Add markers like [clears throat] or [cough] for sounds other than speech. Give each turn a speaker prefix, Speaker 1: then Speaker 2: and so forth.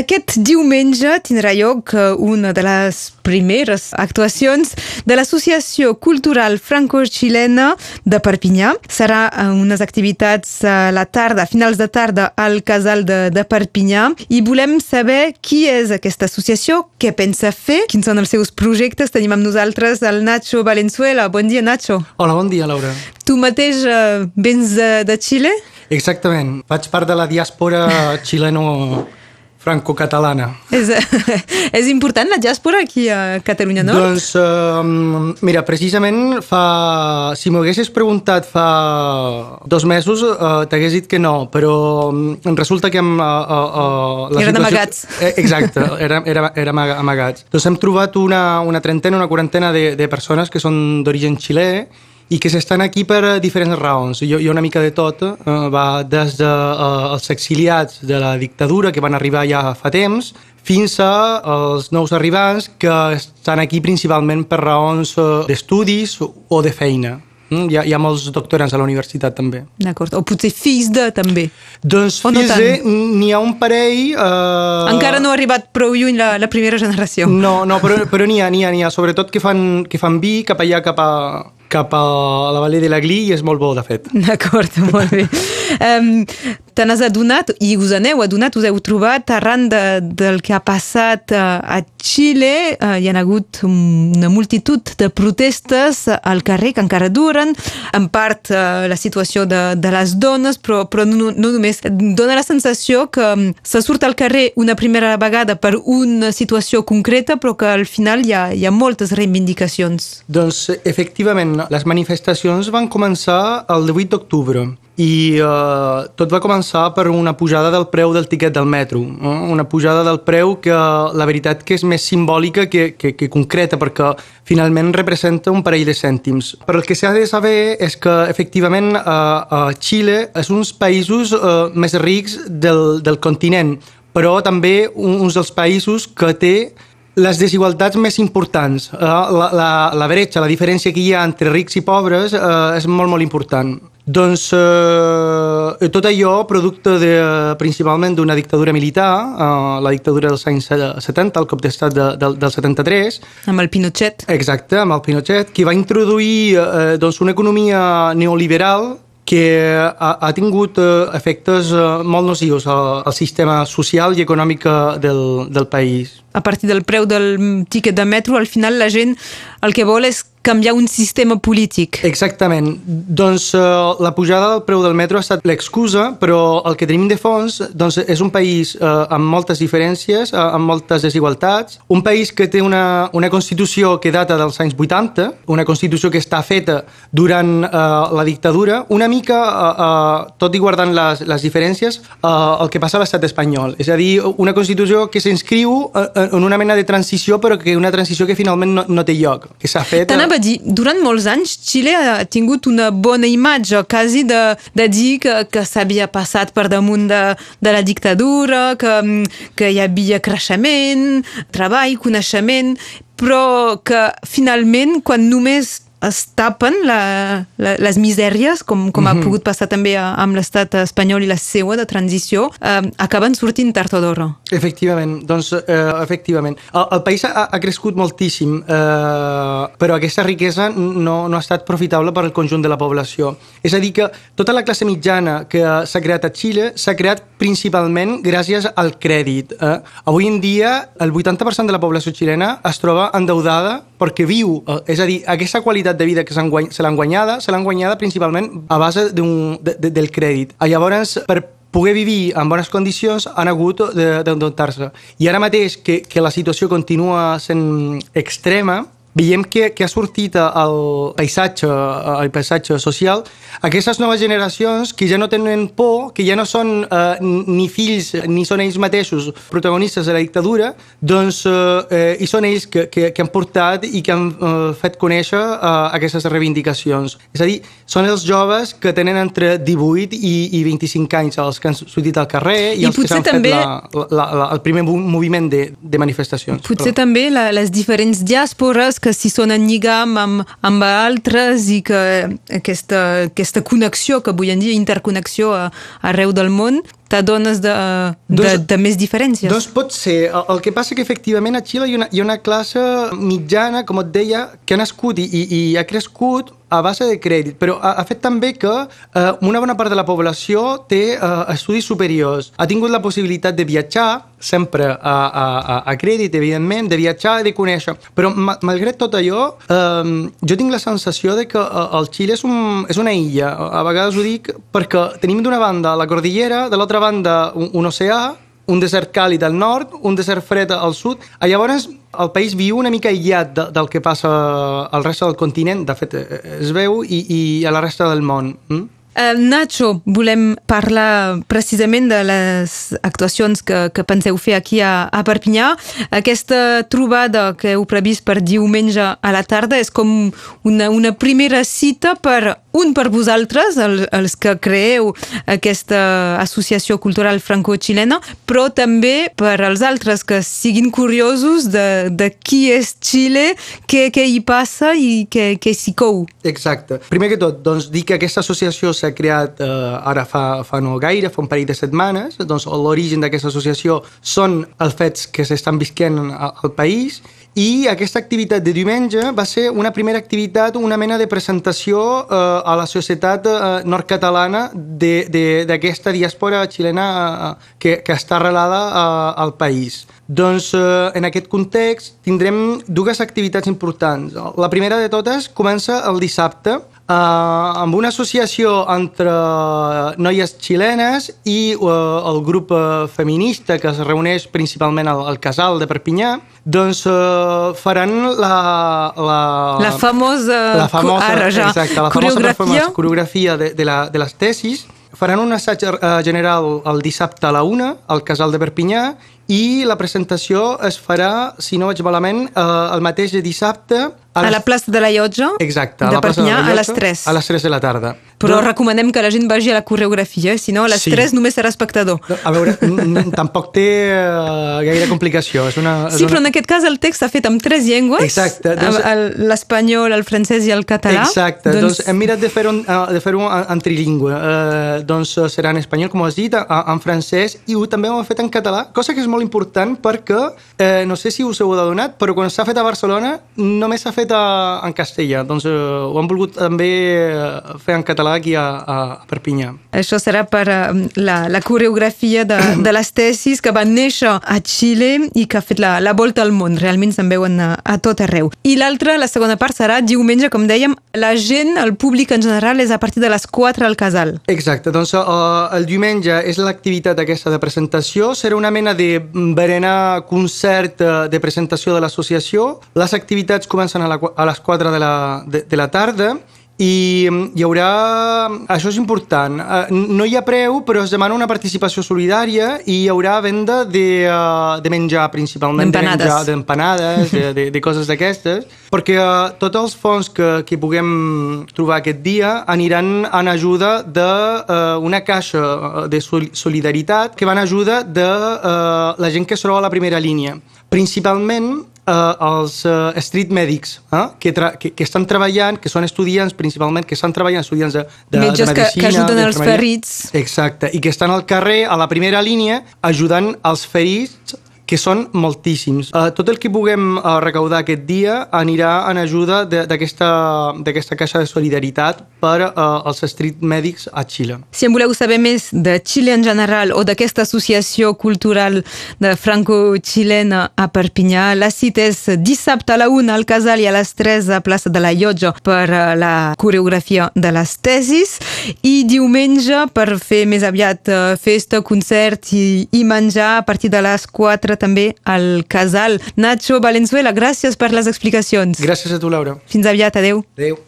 Speaker 1: Aquest diumenge tindrà lloc eh, una de les primeres actuacions de l'Associació Cultural Franco-Xilena de Perpinyà. Serà eh, unes activitats a la tarda, a finals de tarda, al casal de, de Perpinyà i volem saber qui és aquesta associació, què pensa fer, quins són els seus projectes. Tenim amb nosaltres el Nacho Valenzuela. Bon dia, Nacho.
Speaker 2: Hola, bon dia, Laura.
Speaker 1: Tu mateix eh, vens de, de Xile?
Speaker 2: Exactament. Faig part de la diàspora xileno franco-catalana.
Speaker 1: És, [laughs] és important la diàspora aquí a Catalunya Nord?
Speaker 2: Doncs, uh, mira, precisament fa... Si m'ho haguessis preguntat fa dos mesos, uh, t'hagués dit que no, però um, resulta que... Hem, uh, uh,
Speaker 1: uh, Eren situació... amagats.
Speaker 2: Eh, exacte, érem, érem, érem amagats. Doncs hem trobat una, una trentena, una quarantena de, de persones que són d'origen xilè i que s'estan aquí per eh, diferents raons. Hi, hi ha una mica de tot, eh, va des dels de, eh, exiliats de la dictadura que van arribar ja fa temps, fins als nous arribants que estan aquí principalment per raons eh, d'estudis o de feina. Mm, hi, ha, hi ha molts doctorants a la universitat també.
Speaker 1: D'acord, o potser fills de també.
Speaker 2: Doncs o fills no de, n'hi ha un parell... Eh...
Speaker 1: Encara no ha arribat prou lluny la, la primera generació.
Speaker 2: No, no però, però n'hi ha, n'hi ha, ha, sobretot que fan, que fan vi cap allà, cap a, cap a la Vallée de la Gli i és molt bo, de fet.
Speaker 1: D'acord, molt bé. [laughs] um, Te n'has adonat, i us aneu adonat, us heu trobat arran de, del que ha passat uh, a Xile. Uh, hi ha hagut una multitud de protestes al carrer que encara duren, en part uh, la situació de, de les dones, però, però no, no només. Dóna la sensació que um, se surt al carrer una primera vegada per una situació concreta, però que al final hi ha, hi ha moltes reivindicacions.
Speaker 2: Doncs, efectivament, les manifestacions van començar el 18 d'octubre i eh, tot va començar per una pujada del preu del tiquet del metro, eh? una pujada del preu que la veritat que és més simbòlica que, que, que concreta perquè finalment representa un parell de cèntims. Però el que s'ha de saber és que efectivament eh, eh, Xile és uns països eh, més rics del, del continent, però també uns dels països que té les desigualtats més importants, eh, la, la, la bretxa, la diferència que hi ha entre rics i pobres eh, és molt, molt important. Doncs eh, tot allò producte de, principalment d'una dictadura militar, eh, la dictadura dels anys 70, el cop d'estat de, de, del 73.
Speaker 1: Amb el Pinochet.
Speaker 2: Exacte, amb el Pinochet, que va introduir eh, doncs una economia neoliberal que ha, ha tingut eh, efectes eh, molt nocius al, al sistema social i econòmic eh, del, del país.
Speaker 1: A partir del preu del tiquet de metro, al final la gent el que vol és canviar un sistema polític.
Speaker 2: Exactament. Doncs uh, la pujada del preu del metro ha estat l'excusa, però el que tenim de fons doncs, és un país uh, amb moltes diferències, uh, amb moltes desigualtats, un país que té una, una Constitució que data dels anys 80, una Constitució que està feta durant uh, la dictadura, una mica, uh, uh, tot i guardant les, les diferències, uh, el que passa a l'estat espanyol. És a dir, una Constitució que s'inscriu en una mena de transició, però que una transició que finalment no, no té lloc, que s'ha fet...
Speaker 1: T'anava a dir, durant molts anys Xile ha tingut una bona imatge, quasi de, de dir que, que s'havia passat per damunt de, de la dictadura, que, que hi havia creixement, treball, coneixement, però que finalment, quan només es tapen la, la, les misèries, com, com mm -hmm. ha mhm. pogut passar també a, amb l'estat espanyol i la seua de transició, eh, acaben sortint tard o d'hora.
Speaker 2: Efectivament, doncs, eh, efectivament. El, el país ha, ha crescut moltíssim, eh, però aquesta riquesa no, no ha estat profitable per al conjunt de la població. És a dir, que tota la classe mitjana que s'ha creat a Xile s'ha creat principalment gràcies al crèdit. Eh? Avui en dia, el 80% de la població xilena es troba endeudada perquè viu, eh, és a dir, aquesta qualitat de vida que se l'han guanyada, se l'han guanyada principalment a base de, de, del crèdit. Llavors, per poder vivir en bones condicions han hagut d'endeutar-se. I ara mateix que, que la situació continua sent extrema, veiem que, que ha sortit al paisatge, al paisatge social aquestes noves generacions que ja no tenen por, que ja no són eh, ni fills ni són ells mateixos protagonistes de la dictadura, doncs eh, hi són ells que, que, que han portat i que han eh, fet conèixer eh, aquestes reivindicacions. És a dir, són els joves que tenen entre 18 i, i 25 anys, els que han sortit al carrer i, I els que s'han també... fet la, la, la, el primer moviment de, de manifestacions.
Speaker 1: Potser Però... també la, les diferents diàspores que si són en lligam amb, amb altres i que aquesta, aquesta connexió que avui en dia, interconnexió a, arreu del món, t'adones de, de, doncs, de més diferències.
Speaker 2: Doncs pot ser. El, el que passa que efectivament a Xile hi ha una, hi ha una classe mitjana, com et deia, que ha nascut i, i, i ha crescut a base de crèdit, però ha, ha fet també que eh, una bona part de la població té eh, estudis superiors. Ha tingut la possibilitat de viatjar, sempre a, a, a crèdit, evidentment, de viatjar i de conèixer. Però, ma, malgrat tot allò, eh, jo tinc la sensació de que eh, el Xile és, un, és una illa. A vegades ho dic perquè tenim d'una banda la cordillera, de l'altra banda un, un oceà, un desert càlid al nord, un desert fred al sud. Llavors, el país viu una mica aïllat de, del que passa al resta del continent, de fet, eh, es veu, i, i a la resta del món. Mm?
Speaker 1: Uh, Nacho, volem parlar precisament de les actuacions que, que penseu fer aquí a, a Perpinyà. Aquesta trobada que heu previst per diumenge a la tarda és com una, una primera cita per un per vosaltres, el, els que creeu aquesta associació cultural franco-xilena, però també per als altres que siguin curiosos de, de qui és Xile, què, què hi passa i què, què s'hi cou.
Speaker 2: Exacte. Primer que tot, doncs, dir que aquesta associació s'ha creat eh, ara fa, fa no gaire, fa un parell de setmanes. Doncs l'origen d'aquesta associació són els fets que s'estan visquent al, al país i aquesta activitat de diumenge va ser una primera activitat, una mena de presentació eh, a la societat eh, nord-catalana d'aquesta diàspora xilena eh, que, que està arrelada eh, al país. Doncs eh, en aquest context tindrem dues activitats importants. La primera de totes comença el dissabte Uh, amb una associació entre noies xilenes i uh, el grup uh, feminista que es reuneix principalment al, al Casal de Perpinyà, doncs uh, faran la...
Speaker 1: La, la famosa...
Speaker 2: La famosa,
Speaker 1: ara ja,
Speaker 2: exacte, la
Speaker 1: coreografia.
Speaker 2: famosa coreografia de, de, la, de les tesis. Faran un assaig uh, general el dissabte a la una al Casal de Perpinyà i la presentació es farà, si no vaig malament, uh, el mateix dissabte
Speaker 1: a, les... a la plaça de la Llotja
Speaker 2: Exacte,
Speaker 1: de Perpinyà
Speaker 2: a
Speaker 1: les 3.
Speaker 2: A les 3 de la tarda.
Speaker 1: Però doncs... recomanem que la gent vagi a la coreografia, si no a les sí. 3 només serà espectador.
Speaker 2: A veure, tampoc té uh, gaire complicació. És una, és
Speaker 1: sí, una... però en aquest cas el text s'ha fet amb tres llengües.
Speaker 2: Exacte.
Speaker 1: Doncs... L'espanyol, el francès i el català.
Speaker 2: Exacte. Doncs, doncs hem mirat de fer-ho uh, de fer en trilingüe. Uh, doncs serà en espanyol, com has dit, en francès, i ho també ho hem fet en català, cosa que és molt important perquè, eh, no sé si us heu adonat, però quan s'ha fet a Barcelona només s'ha fet a, en castellà. Doncs eh, ho han volgut també fer en català aquí a, a Perpinyà.
Speaker 1: Això serà per uh, la, la coreografia de, [clears throat] de les tesis que van néixer a Xile i que ha fet la, la volta al món. Realment se'n veuen a, a tot arreu. I l'altra, la segona part, serà diumenge, com dèiem, la gent, el públic en general, és a partir de les 4 al casal.
Speaker 2: Exacte. Doncs uh, el diumenge és l'activitat aquesta de presentació. Serà una mena de berenar concert uh, de presentació de l'associació. Les activitats comencen a, la, a les 4 de la, de, de la tarda i mm, hi haurà... Això és important. Eh, no hi ha preu, però es demana una participació solidària i hi haurà venda de, uh, de menjar, principalment.
Speaker 1: D'empanades.
Speaker 2: D'empanades, de, de, de coses d'aquestes, perquè uh, tots els fons que, que puguem trobar aquest dia aniran en ajuda d'una caixa de solidaritat que van en ajuda de la gent que es troba a la primera línia. Principalment eh, els eh, street medics eh, que, que, que estan treballant, que són estudiants principalment, que estan treballant estudiants de, de,
Speaker 1: Metges
Speaker 2: de medicina...
Speaker 1: que, que ajuden els ferits.
Speaker 2: Exacte, i que estan al carrer, a la primera línia, ajudant els ferits que són moltíssims. Uh, tot el que puguem uh, recaudar aquest dia anirà en ajuda d'aquesta caixa de solidaritat per uh, als street mèdics a Xile.
Speaker 1: Si en voleu saber més de Xile en general o d'aquesta associació cultural de franco-xilena a Perpinyà, la cita és dissabte a la 1 al Casal i a les 3 a plaça de la Llotja per uh, la coreografia de les tesis i diumenge per fer més aviat uh, festa, concert i, i menjar a partir de les 4 també al casal. Nacho Valenzuela, gràcies per les explicacions.
Speaker 2: Gràcies a tu, Laura.
Speaker 1: Fins aviat, adeu.
Speaker 2: Adeu.